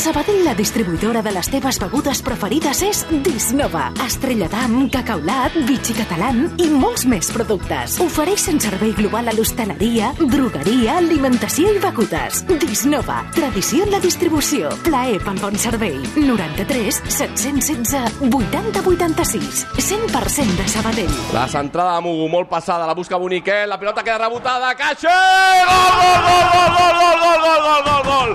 Sabadell la distribuïdora de les teves begudes preferides és Disnova. Estrelladam, cacaulat, bitxi catalan i molts més productes. Ofereixen servei global a l'hostaleria, drogueria, alimentació i begudes. Disnova, tradició en la distribució, plaer pel bon servei. 93 716 80 86. 100% de Sabadell. La centrada de Mugu, molt passada, la busca Boniquet, la pilota queda rebotada, caixa! Gol, gol, gol, gol, gol, gol, gol, gol, gol, gol!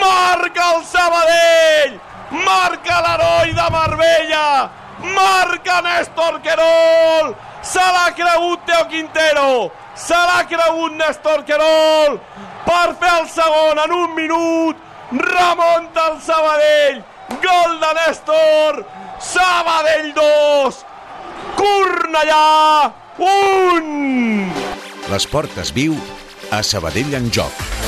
Marca el Sabadell! Marca l'heroi de Marbella! Marca Néstor Querol! Se l'ha cregut Teo Quintero! Se l'ha cregut Néstor Querol! Per fer el segon en un minut! Remonta el Sabadell! Gol de Néstor! Sabadell 2! Cornellà 1! L'esport es viu a Sabadell en joc.